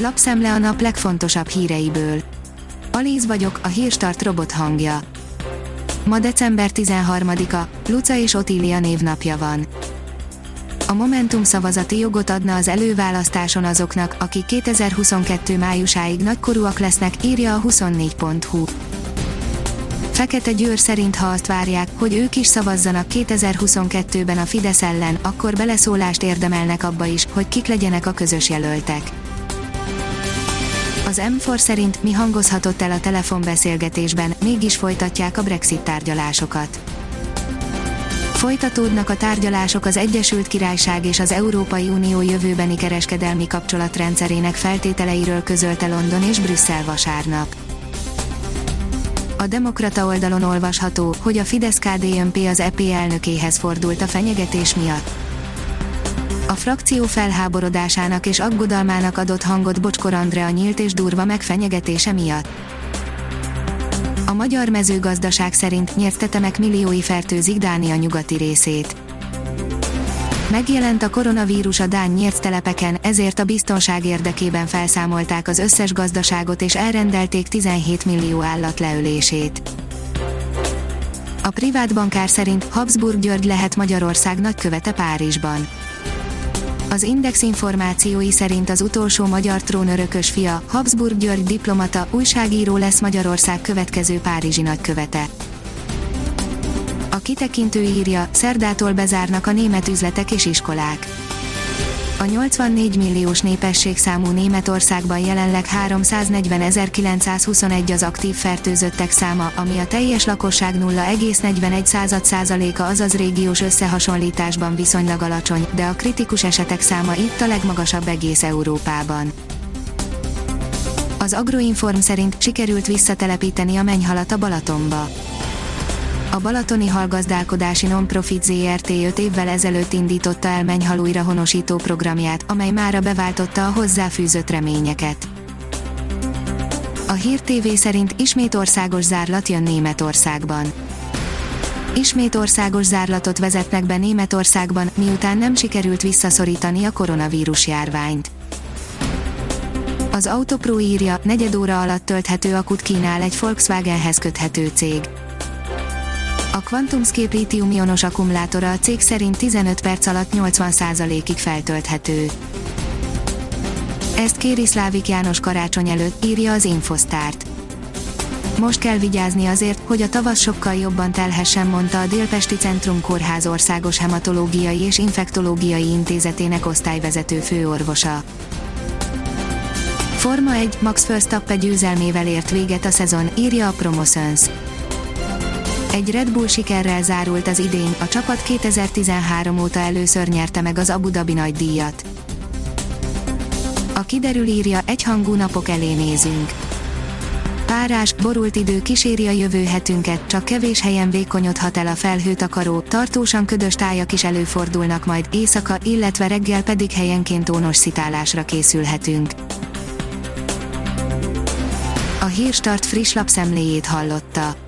Lapszemle a nap legfontosabb híreiből. Alíz vagyok, a hírstart robot hangja. Ma december 13-a, Luca és Otília névnapja van. A Momentum szavazati jogot adna az előválasztáson azoknak, akik 2022 májusáig nagykorúak lesznek, írja a 24.hu. Fekete Győr szerint ha azt várják, hogy ők is szavazzanak 2022-ben a Fidesz ellen, akkor beleszólást érdemelnek abba is, hogy kik legyenek a közös jelöltek. Az M4 szerint mi hangozhatott el a telefonbeszélgetésben, mégis folytatják a Brexit tárgyalásokat. Folytatódnak a tárgyalások az Egyesült Királyság és az Európai Unió jövőbeni kereskedelmi kapcsolatrendszerének feltételeiről közölte London és Brüsszel vasárnap. A Demokrata oldalon olvasható, hogy a Fidesz-KDNP az EP elnökéhez fordult a fenyegetés miatt. A frakció felháborodásának és aggodalmának adott hangot Bocskor Andrea nyílt és durva megfenyegetése miatt. A magyar mezőgazdaság szerint nyertetemek milliói fertőzik Dánia nyugati részét. Megjelent a koronavírus a Dán nyert telepeken, ezért a biztonság érdekében felszámolták az összes gazdaságot és elrendelték 17 millió állat leölését. A privát bankár szerint Habsburg György lehet Magyarország nagykövete Párizsban. Az Index információi szerint az utolsó magyar trónörökös fia, Habsburg György diplomata, újságíró lesz Magyarország következő párizsi nagykövete. A kitekintő írja, szerdától bezárnak a német üzletek és iskolák. A 84 milliós népességszámú Németországban jelenleg 340.921 az aktív fertőzöttek száma, ami a teljes lakosság 0,41 százaléka azaz régiós összehasonlításban viszonylag alacsony, de a kritikus esetek száma itt a legmagasabb egész Európában. Az Agroinform szerint sikerült visszatelepíteni a mennyhalat a Balatonba a Balatoni Halgazdálkodási Nonprofit ZRT 5 évvel ezelőtt indította el mennyhal újra honosító programját, amely mára beváltotta a hozzáfűzött reményeket. A Hír TV szerint ismét országos zárlat jön Németországban. Ismét országos zárlatot vezetnek be Németországban, miután nem sikerült visszaszorítani a koronavírus járványt. Az Autopro írja, negyed óra alatt tölthető akut kínál egy Volkswagenhez köthető cég. A QuantumScape litium-ionos akkumulátora a cég szerint 15 perc alatt 80%-ig feltölthető. Ezt kéri Szlávik János karácsony előtt, írja az Infosztárt. Most kell vigyázni azért, hogy a tavasz sokkal jobban telhessen, mondta a Délpesti Centrum Kórház Országos Hematológiai és Infektológiai Intézetének osztályvezető főorvosa. Forma 1 Max Verstappen győzelmével ért véget a szezon, írja a Promotions. Egy Red Bull sikerrel zárult az idény, a csapat 2013 óta először nyerte meg az Abu Dhabi nagy díjat. A kiderül írja, egyhangú napok elé nézünk. Párás, borult idő kíséri a jövő hetünket, csak kevés helyen vékonyodhat el a felhőtakaró, tartósan ködös tájak is előfordulnak majd, éjszaka, illetve reggel pedig helyenként ónos szitálásra készülhetünk. A Hírstart friss lapszemléjét hallotta.